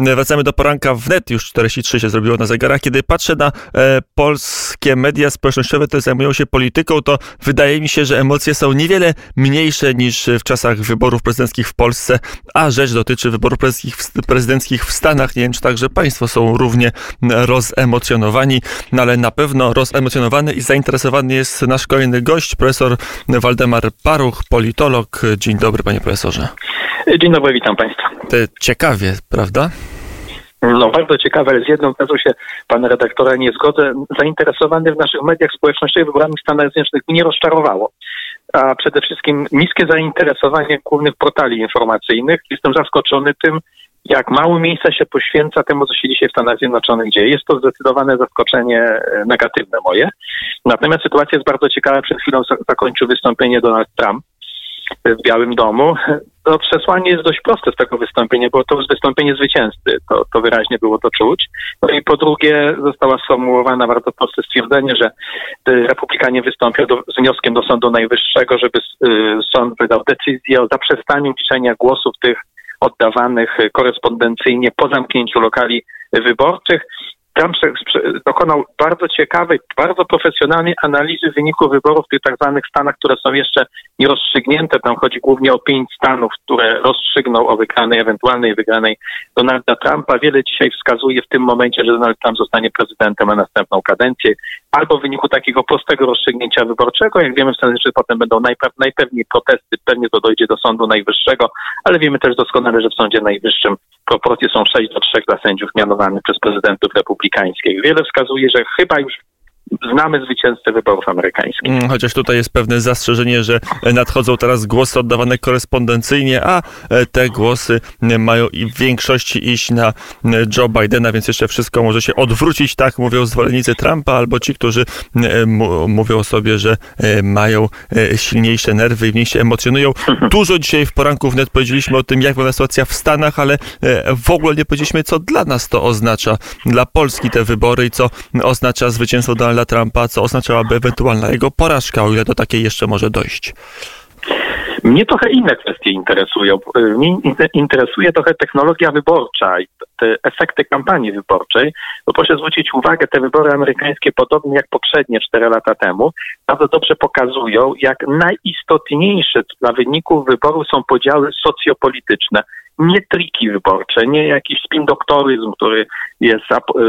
Wracamy do poranka wnet, już 43 się zrobiło na zegarach. Kiedy patrzę na e, polskie media społecznościowe, które zajmują się polityką, to wydaje mi się, że emocje są niewiele mniejsze niż w czasach wyborów prezydenckich w Polsce, a rzecz dotyczy wyborów prezydenckich, prezydenckich w Stanach. Nie wiem, czy także państwo są równie rozemocjonowani, no ale na pewno rozemocjonowany i zainteresowany jest nasz kolejny gość, profesor Waldemar Paruch, politolog. Dzień dobry, panie profesorze. Dzień dobry, witam państwa. Ciekawie, prawda? No bardzo ciekawe, ale z jedną tezą się pana redaktora nie zgodzę. Zainteresowany w naszych mediach społecznościowych wyborami w Stanach Zjednoczonych mnie rozczarowało. A przede wszystkim niskie zainteresowanie głównych portali informacyjnych. Jestem zaskoczony tym, jak mało miejsca się poświęca temu, co się dzisiaj w Stanach Zjednoczonych dzieje. Jest to zdecydowane zaskoczenie e, negatywne moje. Natomiast sytuacja jest bardzo ciekawa. Przed chwilą zakończył wystąpienie Donald Trump w Białym Domu. To przesłanie jest dość proste z tego wystąpienia, bo to wystąpienie zwycięzcy. To, to wyraźnie było to czuć. No i po drugie została sformułowana bardzo proste stwierdzenie, że republikanie wystąpią do, z wnioskiem do Sądu Najwyższego, żeby y, sąd wydał decyzję o zaprzestaniu liczenia głosów tych oddawanych korespondencyjnie po zamknięciu lokali wyborczych. Trump dokonał bardzo ciekawej, bardzo profesjonalnej analizy wyników wyborów w tych tak zwanych stanach, które są jeszcze nierozstrzygnięte. Tam chodzi głównie o pięć stanów, które rozstrzygną o wygranej, ewentualnej wygranej Donalda Trumpa. Wiele dzisiaj wskazuje w tym momencie, że Donald Trump zostanie prezydentem na następną kadencję, albo w wyniku takiego prostego rozstrzygnięcia wyborczego. Jak wiemy, w Stanach potem będą najpewniej protesty, pewnie to dojdzie do Sądu Najwyższego, ale wiemy też doskonale, że w Sądzie Najwyższym proporcje są 6 do 3 dla sędziów mianowanych przez prezydentów republikańskich. Wiele wskazuje, że chyba już znamy zwycięzcę wyborów amerykańskich. Mm, chociaż tutaj jest pewne zastrzeżenie, że nadchodzą teraz głosy oddawane korespondencyjnie, a e, te głosy mają i w większości iść na Joe Bidena, więc jeszcze wszystko może się odwrócić, tak mówią zwolennicy Trumpa, albo ci, którzy mówią sobie, że e, mają e, silniejsze nerwy i mniej się emocjonują. Dużo dzisiaj w poranku wnet powiedzieliśmy o tym, jak wygląda sytuacja w Stanach, ale w ogóle nie powiedzieliśmy, co dla nas to oznacza, dla Polski te wybory i co oznacza zwycięstwo Donalda Donalda Trumpa, co oznaczałaby ewentualna jego porażka, o ile do takiej jeszcze może dojść? Mnie trochę inne kwestie interesują. Mnie interesuje trochę technologia wyborcza i te efekty kampanii wyborczej, bo proszę zwrócić uwagę, te wybory amerykańskie, podobnie jak poprzednie 4 lata temu, bardzo dobrze pokazują, jak najistotniejsze dla wyników wyborów są podziały socjopolityczne nie triki wyborcze, nie jakiś spin doktoryzm, który jest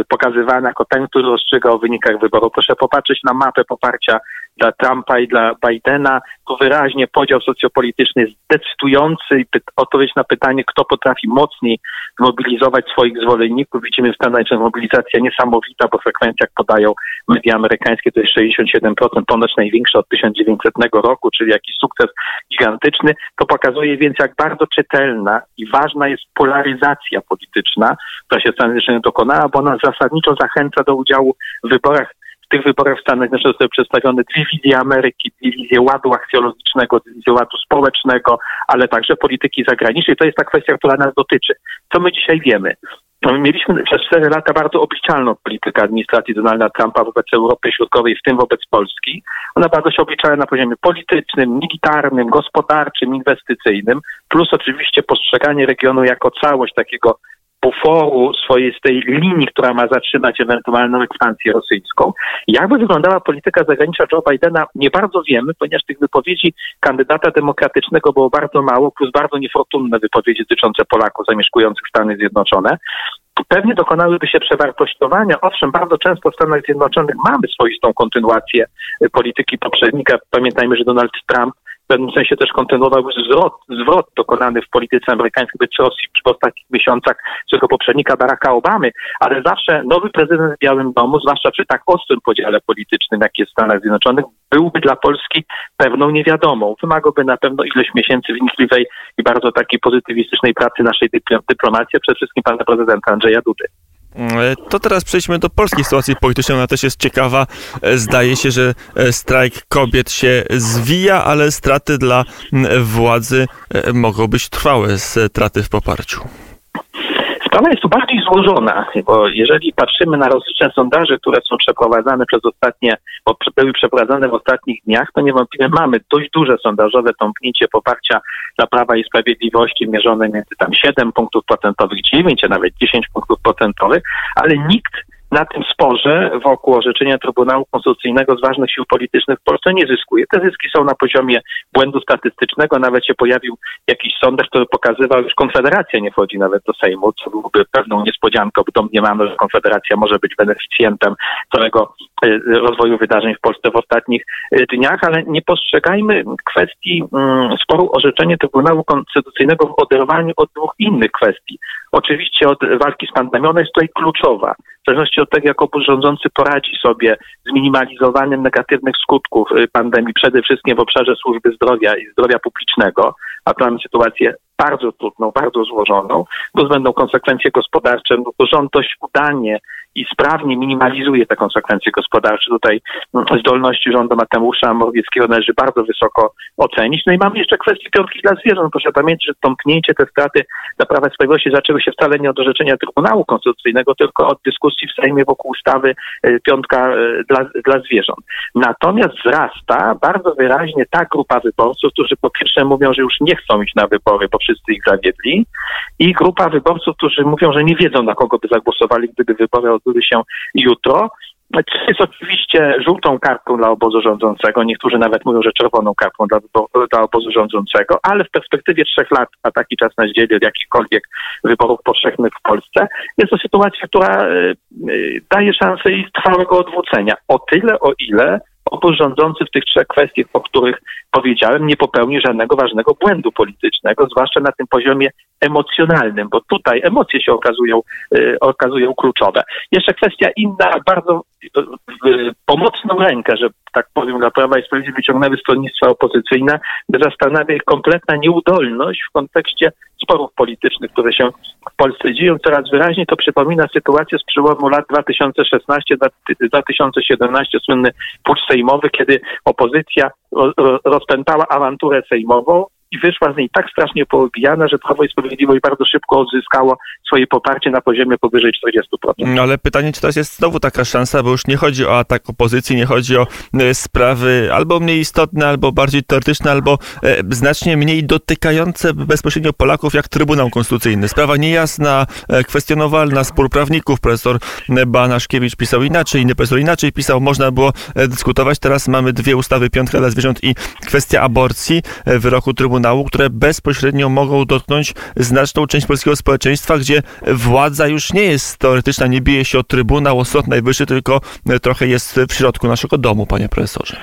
pokazywany jako ten, który rozstrzyga o wynikach wyborów. Proszę popatrzeć na mapę poparcia dla Trumpa i dla Bidena. Tu wyraźnie podział socjopolityczny jest decydujący odpowiedź na pytanie, kto potrafi mocniej zmobilizować swoich zwolenników. Widzimy w Stanach że mobilizacja niesamowita, bo frekwencja, jak podają media amerykańskie, to jest 67%, ponoć największa od 1900 roku, czyli jakiś sukces gigantyczny. To pokazuje więc, jak bardzo czytelna i ważna jest polaryzacja polityczna, która się w Stanach Zjednoczonych dokonała, bo ona zasadniczo zachęca do udziału w wyborach tych wyborach w Stanach Zjednoczonych zostały przedstawione dwie wizje Ameryki, dwie wizje ładu aksjologicznego, dwie wizje ładu społecznego, ale także polityki zagranicznej. To jest ta kwestia, która nas dotyczy. Co my dzisiaj wiemy? No, mieliśmy przez cztery lata bardzo obliczalną politykę administracji Donalda Trumpa wobec Europy Środkowej, w tym wobec Polski. Ona bardzo się obliczała na poziomie politycznym, militarnym, gospodarczym, inwestycyjnym, plus oczywiście postrzeganie regionu jako całość takiego buforu swojej z tej linii, która ma zatrzymać ewentualną ekspansję rosyjską. Jakby wyglądała polityka zagraniczna Joe Bidena, nie bardzo wiemy, ponieważ tych wypowiedzi kandydata demokratycznego było bardzo mało, plus bardzo niefortunne wypowiedzi dotyczące Polaków zamieszkujących Stany Zjednoczone. Pewnie dokonałyby się przewartościowania. Owszem, bardzo często w Stanach Zjednoczonych mamy swoistą kontynuację polityki poprzednika. Pamiętajmy, że Donald Trump pewnym sensie też kontynuował zwrot, zwrot dokonany w polityce amerykańskiej wobec Rosji w ostatnich miesiącach swojego poprzednika Baracka Obamy, ale zawsze nowy prezydent w Białym Domu, zwłaszcza przy tak ostrym podziale politycznym, jak jest w Stanach Zjednoczonych, byłby dla Polski pewną niewiadomą. Wymagałby na pewno ileś miesięcy wnikliwej i bardzo takiej pozytywistycznej pracy naszej dyplomacji, przede wszystkim pana prezydenta Andrzeja Dudy. E, to teraz przejdźmy do polskiej sytuacji politycznej. Ona też jest ciekawa. E, zdaje się, że e, strajk kobiet się zwija, ale straty dla władzy mogą być trwałe, straty w poparciu Sprawa jest tu bardziej złożona, bo jeżeli patrzymy na rozliczne sondaże, które są przeprowadzane przez ostatnie, bo były przeprowadzane w ostatnich dniach, to niewątpliwie mamy dość duże sondażowe tąpnięcie poparcia dla Prawa i Sprawiedliwości mierzone między tam 7 punktów procentowych, 9, a nawet 10 punktów procentowych, ale nikt na tym sporze wokół orzeczenia Trybunału Konstytucyjnego z ważnych sił politycznych w Polsce nie zyskuje. Te zyski są na poziomie błędu statystycznego. Nawet się pojawił jakiś sondaż, który pokazywał, że Konfederacja nie wchodzi nawet do Sejmu, co byłoby pewną niespodzianką, bo domniemano, że Konfederacja może być beneficjentem całego e, rozwoju wydarzeń w Polsce w ostatnich e, dniach, ale nie postrzegajmy kwestii mm, sporu orzeczenia Trybunału Konstytucyjnego w oderwaniu od dwóch innych kwestii. Oczywiście od walki z pandemią, ona jest tutaj kluczowa. W zależności od tego, jak obóz rządzący poradzi sobie z minimalizowaniem negatywnych skutków y, pandemii, przede wszystkim w obszarze służby zdrowia i zdrowia publicznego, a to mamy sytuację bardzo trudną, bardzo złożoną, bo będą konsekwencje gospodarcze, no bo rząd dość udanie i sprawnie minimalizuje te konsekwencje gospodarcze. Tutaj mm, zdolności rządu Mateusza Morawieckiego należy bardzo wysoko ocenić. No i mamy jeszcze kwestię piątki dla zwierząt. Proszę pamiętać, że tąpnięcie te straty dla Prawa i Sprawiedliwości zaczęły się wcale nie od orzeczenia Trybunału Konstytucyjnego, tylko od dyskusji w Sejmie wokół ustawy y, piątka y, dla, dla zwierząt. Natomiast wzrasta bardzo wyraźnie ta grupa wyborców, którzy po pierwsze mówią, że już nie chcą iść na wybory, bo wszyscy ich zawiedli i grupa wyborców, którzy mówią, że nie wiedzą na kogo by zagłosowali, gdyby wybory odbyły się jutro. To jest oczywiście żółtą kartką dla obozu rządzącego. Niektórzy nawet mówią, że czerwoną kartką dla, dla obozu rządzącego, ale w perspektywie trzech lat, a taki czas nas dzieli od jakichkolwiek wyborów powszechnych w Polsce, jest to sytuacja, która y, y, daje szansę ich trwałego odwrócenia. O tyle, o ile obóz rządzący w tych trzech kwestiach, o których powiedziałem, nie popełni żadnego ważnego błędu politycznego, zwłaszcza na tym poziomie emocjonalnym, bo tutaj emocje się okazują, y, okazują kluczowe. Jeszcze kwestia inna, bardzo pomocną rękę, że tak powiem, dla Prawa i Sprawiedliwości wyciągnęły stronnictwa opozycyjne, by zastanawia ich kompletna nieudolność w kontekście sporów politycznych, które się w Polsce dzieją coraz wyraźniej. To przypomina sytuację z przełomu lat 2016-2017, słynny pucz sejmowy, kiedy opozycja rozpętała awanturę sejmową, i wyszła z niej tak strasznie poobijana, że Prawo i Sprawiedliwość bardzo szybko odzyskało swoje poparcie na poziomie powyżej 40%. No ale pytanie, czy teraz jest znowu taka szansa, bo już nie chodzi o atak opozycji, nie chodzi o e, sprawy albo mniej istotne, albo bardziej teoretyczne, albo e, znacznie mniej dotykające bezpośrednio Polaków, jak Trybunał Konstytucyjny. Sprawa niejasna, e, kwestionowalna, spór prawników. Profesor Banaszkiewicz pisał inaczej, inny profesor inaczej pisał. Można było dyskutować. Teraz mamy dwie ustawy, piątka dla zwierząt i kwestia aborcji wyroku Trybunału Trybunału, które bezpośrednio mogą dotknąć znaczną część polskiego społeczeństwa, gdzie władza już nie jest teoretyczna, nie bije się o Trybunał, o Sąd Najwyższy, tylko trochę jest w środku naszego domu, panie profesorze.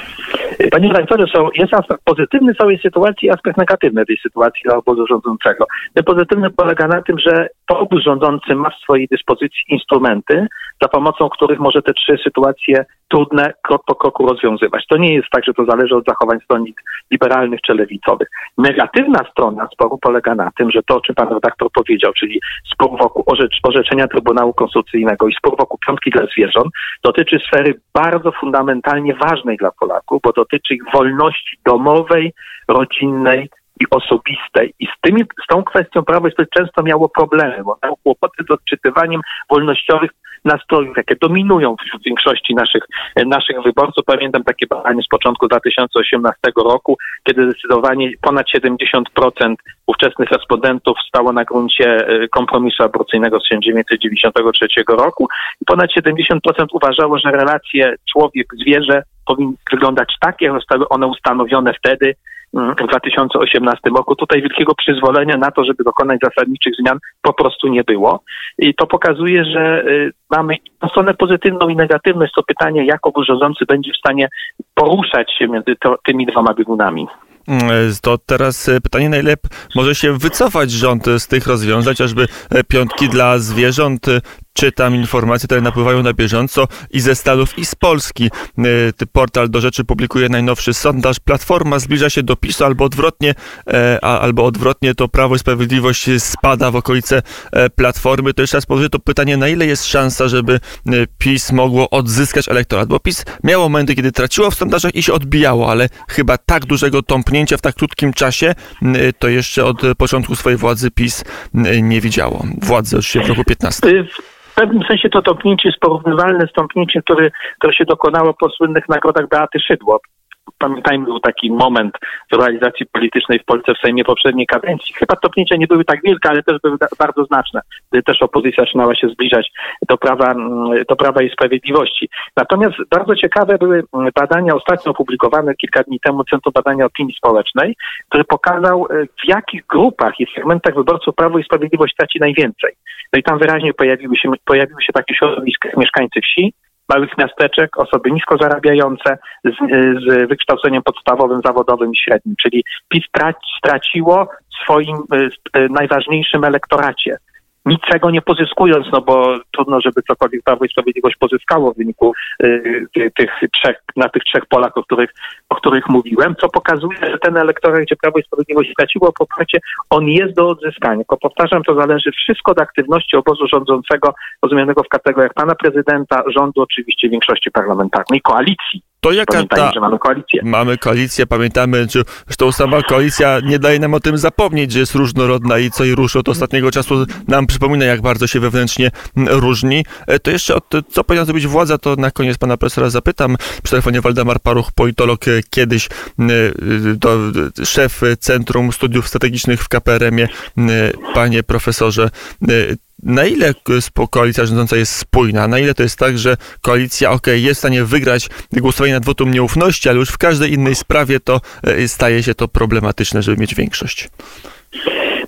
Panie redaktorze, jest aspekt pozytywny całej sytuacji i aspekt negatywny tej sytuacji dla obozu rządzącego. Ten pozytywny polega na tym, że to obóz rządzący ma w swojej dyspozycji instrumenty, za pomocą których może te trzy sytuacje trudne krok po kroku rozwiązywać. To nie jest tak, że to zależy od zachowań stronnic liberalnych czy lewicowych. Negatywna strona sporu polega na tym, że to, o czym pan redaktor powiedział, czyli spór wokół orzecz, orzeczenia Trybunału Konstytucyjnego i spór wokół piątki dla zwierząt, dotyczy sfery bardzo fundamentalnie ważnej dla Polaków, bo dotyczy ich wolności domowej, rodzinnej, i osobistej. I z, tymi, z tą kwestią Prawo i Sprawiedliwość często miało problemy, bo miało kłopoty z odczytywaniem wolnościowych nastrojów, jakie dominują wśród większości naszych, naszych wyborców. Pamiętam takie badanie z początku 2018 roku, kiedy zdecydowanie ponad 70% ówczesnych respondentów stało na gruncie e, kompromisu aborcyjnego z 1993 roku i ponad 70% uważało, że relacje człowiek-zwierzę powinny wyglądać tak, jak zostały one ustanowione wtedy, mm, w 2018 roku. Tutaj wielkiego przyzwolenia na to, żeby dokonać zasadniczych zmian po prostu nie było. I to pokazuje, że y, mamy stronę pozytywną i negatywną. Jest to pytanie, jak obóz rządzący będzie w stanie poruszać się między to, tymi dwoma biegunami. Mm, to teraz e, pytanie, na ile może się wycofać rząd z tych rozwiązań, chociażby e, piątki dla zwierząt, czytam informacje, które napływają na bieżąco i ze Stanów, i z Polski. Portal do rzeczy publikuje najnowszy sondaż. Platforma zbliża się do PiSu albo odwrotnie, albo odwrotnie to Prawo i Sprawiedliwość spada w okolice Platformy. To jeszcze raz powiem to pytanie, na ile jest szansa, żeby PiS mogło odzyskać elektorat? Bo PiS miało momenty, kiedy traciło w sondażach i się odbijało, ale chyba tak dużego tąpnięcia w tak krótkim czasie to jeszcze od początku swojej władzy PiS nie widziało. Władzy oczywiście w roku 15. Pewnym sensie to tąpnięcie jest porównywalne z tąpnięciem, które, które się dokonało po słynnych nagrodach Beaty Szydło pamiętajmy, był taki moment realizacji politycznej w Polsce w Sejmie poprzedniej kadencji. Chyba topnięcia nie były tak wielkie, ale też były bardzo znaczne, gdy też opozycja zaczynała się zbliżać do prawa, mm, do prawa i sprawiedliwości. Natomiast bardzo ciekawe były mm, badania ostatnio opublikowane kilka dni temu Centrum Badania Opinii Społecznej, który pokazał, e, w jakich grupach i segmentach wyborców Prawo i Sprawiedliwość traci najwięcej. No i tam wyraźnie pojawiły się, pojawiły się takie środowiska mieszkańcy wsi, małych miasteczek, osoby nisko zarabiające z, z wykształceniem podstawowym, zawodowym i średnim. Czyli PiS straciło w swoim y, najważniejszym elektoracie niczego nie pozyskując, no bo trudno, żeby cokolwiek Prawo i Sprawiedliwość pozyskało w wyniku y, tych trzech, na tych trzech polach, o których, o których mówiłem, co pokazuje, że ten elektorat, gdzie Prawo i Sprawiedliwość straciło poparcie, on jest do odzyskania. Tylko powtarzam, to zależy wszystko od aktywności obozu rządzącego, rozumianego w kategoriach pana prezydenta, rządu, oczywiście większości parlamentarnej, koalicji. To jaka ta... że mamy koalicję. Mamy koalicję, pamiętamy, że zresztą sama koalicja nie daje nam o tym zapomnieć, że jest różnorodna i co i ruszy od ostatniego czasu nam przypomina, jak bardzo się wewnętrznie różni. E, to jeszcze od co powinna zrobić władza, to na koniec pana profesora zapytam. Przy telefonie Waldemar Paruch, politolog, e, kiedyś e, to szef Centrum Studiów Strategicznych w KPRM-ie. Panie profesorze, na ile koalicja rządząca jest spójna, na ile to jest tak, że koalicja, ok, jest w stanie wygrać głosowanie nad wotum nieufności, ale już w każdej innej sprawie to e, staje się to problematyczne, żeby mieć większość.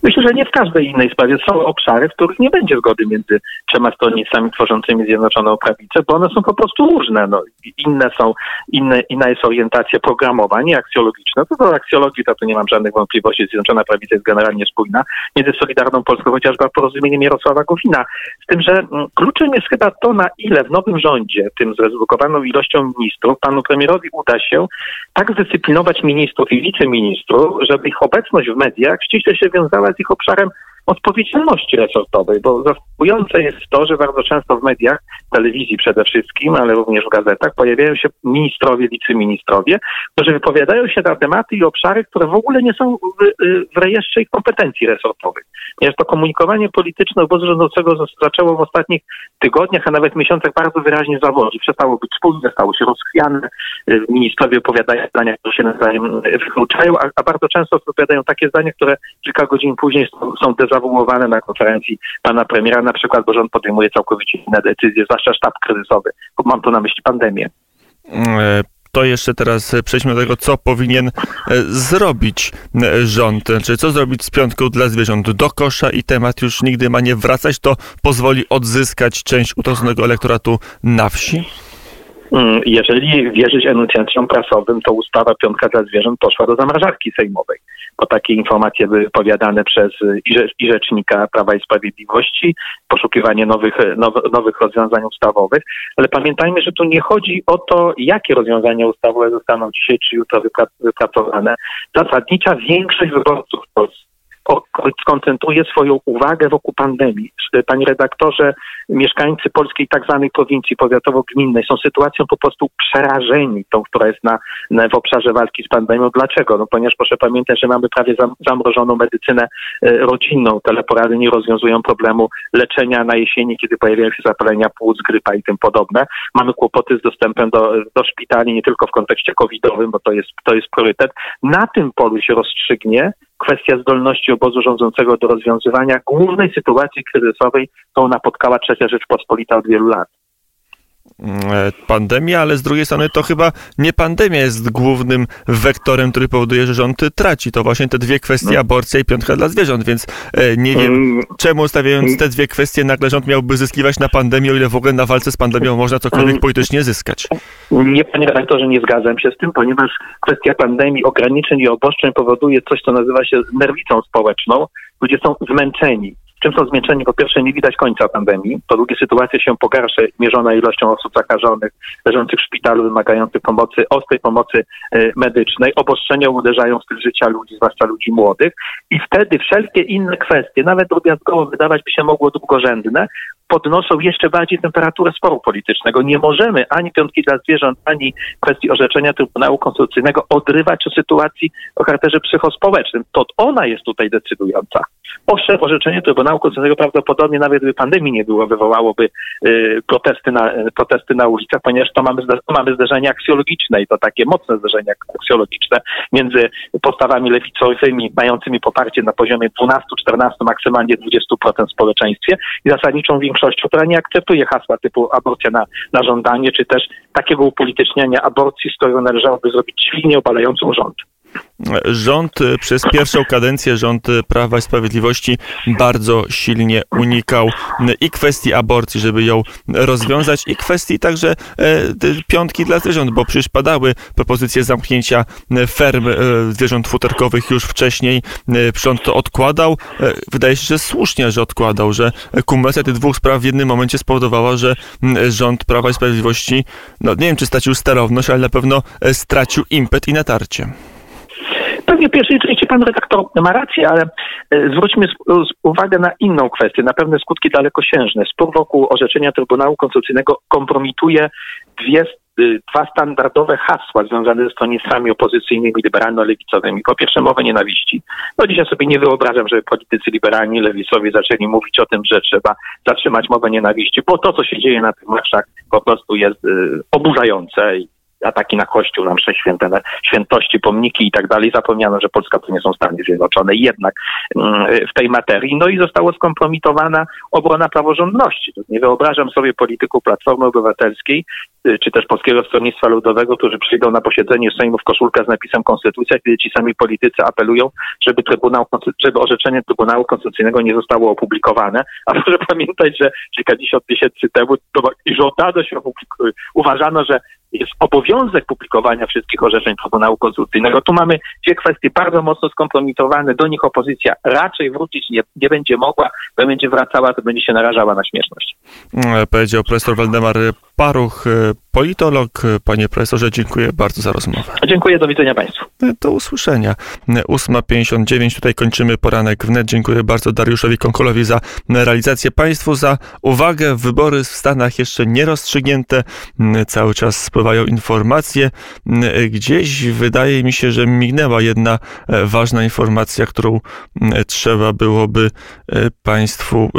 Myślę, że nie w każdej innej sprawie są obszary, w których nie będzie zgody między trzema stronnicami tworzącymi Zjednoczoną Prawicę, bo one są po prostu różne. No, inne są, inne, inna jest orientacja programowa, nie aksjologiczna. To do aksjologii to, to nie mam żadnych wątpliwości. Zjednoczona Prawica jest generalnie spójna między Solidarną Polską, chociażby porozumieniem Jarosława Gowina. Z tym, że mm, kluczem jest chyba to, na ile w nowym rządzie, tym zredukowaną ilością ministrów, panu premierowi uda się tak zdyscyplinować ministrów i wiceministrów, żeby ich obecność w mediach ściśle się wiązała z ich obszarem odpowiedzialności resortowej, bo zaskakujące jest to, że bardzo często w mediach, telewizji przede wszystkim, ale również w gazetach pojawiają się ministrowie, wiceministrowie, którzy wypowiadają się na tematy i obszary, które w ogóle nie są w, w rejestrze ich kompetencji resortowych. Jest to komunikowanie polityczne obozu rządzącego zaczęło w ostatnich tygodniach, a nawet miesiącach bardzo wyraźnie zawodzić. Przestało być spójne, stało się rozchwiane. Ministrowie opowiadają zdania, które się nawzajem wykluczają, a, a bardzo często odpowiadają takie zdania, które kilka godzin później są, są dezawuowane na konferencji pana premiera, na przykład, bo rząd podejmuje całkowicie inne decyzje, zwłaszcza sztab kryzysowy. Mam tu na myśli pandemię. E, to jeszcze teraz przejdźmy do tego, co powinien e, zrobić e, rząd. Znaczy, co zrobić z piątką dla zwierząt do kosza i temat już nigdy ma nie wracać, to pozwoli odzyskać część utraconego elektoratu na wsi? Mm, jeżeli wierzyć enuncjacjom prasowym, to ustawa Piątka dla Zwierząt poszła do zamrażarki sejmowej, bo takie informacje były wypowiadane przez i Rzecznika Prawa i Sprawiedliwości, poszukiwanie nowych, nowych rozwiązań ustawowych, ale pamiętajmy, że tu nie chodzi o to, jakie rozwiązania ustawowe zostaną dzisiaj czy jutro wypracowane. Zasadnicza większość wyborców w Polsce skoncentruje swoją uwagę wokół pandemii. Panie redaktorze, mieszkańcy polskiej tak zwanej prowincji powiatowo-gminnej są sytuacją po prostu przerażeni, tą, która jest na, na, w obszarze walki z pandemią. Dlaczego? No ponieważ proszę pamiętać, że mamy prawie zam, zamrożoną medycynę e, rodzinną. Teleporady nie rozwiązują problemu leczenia na jesieni, kiedy pojawiają się zapalenia płuc, grypa i tym podobne. Mamy kłopoty z dostępem do, do szpitali, nie tylko w kontekście covidowym, bo to jest, to jest priorytet. Na tym polu się rozstrzygnie kwestia zdolności obozu rządzącego do rozwiązywania głównej sytuacji kryzysowej, którą napotkała trzecia Rzeczpospolita od wielu lat. E, pandemia, ale z drugiej strony to chyba nie pandemia jest głównym wektorem, który powoduje, że rząd traci. To właśnie te dwie kwestie, no. aborcja i piątka dla zwierząt, więc e, nie wiem, mm. czemu stawiając mm. te dwie kwestie, nagle rząd miałby zyskiwać na pandemii, o ile w ogóle na walce z pandemią można cokolwiek mm. politycznie zyskać. Nie, panie redaktorze, nie zgadzam się z tym, ponieważ kwestia pandemii, ograniczeń i obostrzeń powoduje coś, co nazywa się nerwicą społeczną. Ludzie są zmęczeni Czym są zmęczeni? Po pierwsze, nie widać końca pandemii. Po drugie, sytuacja się pogarsza, mierzona ilością osób zakażonych, leżących w szpitalu, wymagających pomocy, ostrej pomocy y, medycznej. Obostrzenia uderzają w styl życia ludzi, zwłaszcza ludzi młodych. I wtedy wszelkie inne kwestie, nawet drobiazgowo wydawać by się mogło drugorzędne, podnoszą jeszcze bardziej temperaturę sporu politycznego. Nie możemy ani piątki dla zwierząt, ani kwestii orzeczenia Trybunału Konstytucyjnego odrywać o sytuacji o charakterze psychospołecznym. To ona jest tutaj decydująca. Owszem, orzeczenie Trybunału Konstytucyjnego prawdopodobnie nawet gdyby pandemii nie było, wywołałoby y, protesty, na, protesty na ulicach, ponieważ to mamy, mamy zderzenia aksjologiczne i to takie mocne zderzenia aksjologiczne między postawami lewicowymi, mającymi poparcie na poziomie 12-14, maksymalnie 20% w społeczeństwie i zasadniczą większością, która nie akceptuje hasła typu aborcja na, na żądanie, czy też takiego upolityczniania aborcji, z którego należałoby zrobić silnie obalającą rząd rząd e, przez pierwszą kadencję, rząd e, Prawa i Sprawiedliwości bardzo silnie unikał i kwestii aborcji, żeby ją rozwiązać, i kwestii także e, piątki dla zwierząt, bo przecież padały propozycje zamknięcia ferm zwierząt futerkowych już wcześniej. Rząd to odkładał. Wydaje się, że słusznie, że odkładał, że kumulacja tych dwóch spraw w jednym momencie spowodowała, że rząd Prawa i Sprawiedliwości, no nie wiem, czy stracił sterowność, ale na pewno stracił impet i natarcie. W pierwszej części pan redaktor ma rację, ale e, zwróćmy uwagę na inną kwestię, na pewne skutki dalekosiężne. Spór wokół orzeczenia Trybunału Konstytucyjnego kompromituje dwie y, dwa standardowe hasła związane ze stronnictwami opozycyjnymi, liberalno-lewicowymi. Po pierwsze mowę nienawiści. No dzisiaj sobie nie wyobrażam, żeby politycy liberalni, lewicowi zaczęli mówić o tym, że trzeba zatrzymać mowę nienawiści, bo to, co się dzieje na tych marszach po prostu jest y, oburzające i ataki na kościół, na msze święte, świętości, pomniki i tak dalej. Zapomniano, że Polska to nie są Stany Zjednoczone jednak mm, w tej materii. No i została skompromitowana obrona praworządności. Nie wyobrażam sobie polityków Platformy Obywatelskiej, y, czy też Polskiego Stronnictwa Ludowego, którzy przyjdą na posiedzenie Sejmu w koszulkę z napisem Konstytucja, kiedy ci sami politycy apelują, żeby Trybunał, żeby orzeczenie Trybunału Konstytucyjnego nie zostało opublikowane. A proszę pamiętać, że kilkadziesiąt miesięcy temu i żądano się uważano, że jest obowiązek publikowania wszystkich orzeczeń Trybunału Konstytucyjnego. Tu mamy dwie kwestie bardzo mocno skompromitowane. Do nich opozycja raczej wrócić nie, nie będzie mogła, bo będzie wracała, to będzie się narażała na śmieszność. Mm, powiedział profesor Waldemar Paruch, e, politolog. Panie profesorze, dziękuję bardzo za rozmowę. Dziękuję, do widzenia Państwu. E, do usłyszenia. 8.59, tutaj kończymy poranek wnet. Dziękuję bardzo Dariuszowi Konkolowi za realizację, Państwu za uwagę. Wybory w Stanach jeszcze nie rozstrzygnięte. Cały czas spływają informacje. Gdzieś wydaje mi się, że mignęła jedna e, ważna informacja, którą trzeba byłoby Państwu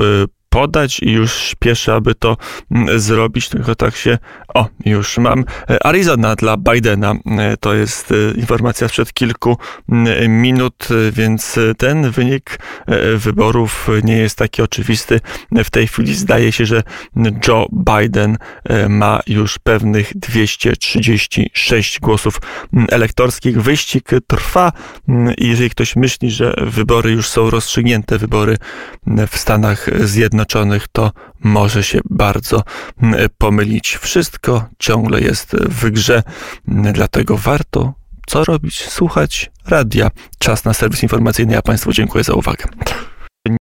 podać i już śpieszę, aby to mm, zrobić, tylko tak się, o, już mam. E, Arizona dla Bidena, e, to jest e, informacja sprzed kilku mm, minut, więc ten wynik wyborów nie jest taki oczywisty. W tej chwili zdaje się, że Joe Biden ma już pewnych 236 głosów mm, elektorskich. Wyścig trwa i jeżeli ktoś myśli, że wybory już są rozstrzygnięte, wybory w Stanach Zjednoczonych, Zjednoczonych, to może się bardzo pomylić. Wszystko ciągle jest w grze, dlatego warto co robić? Słuchać radia. Czas na serwis informacyjny. Ja Państwu dziękuję za uwagę.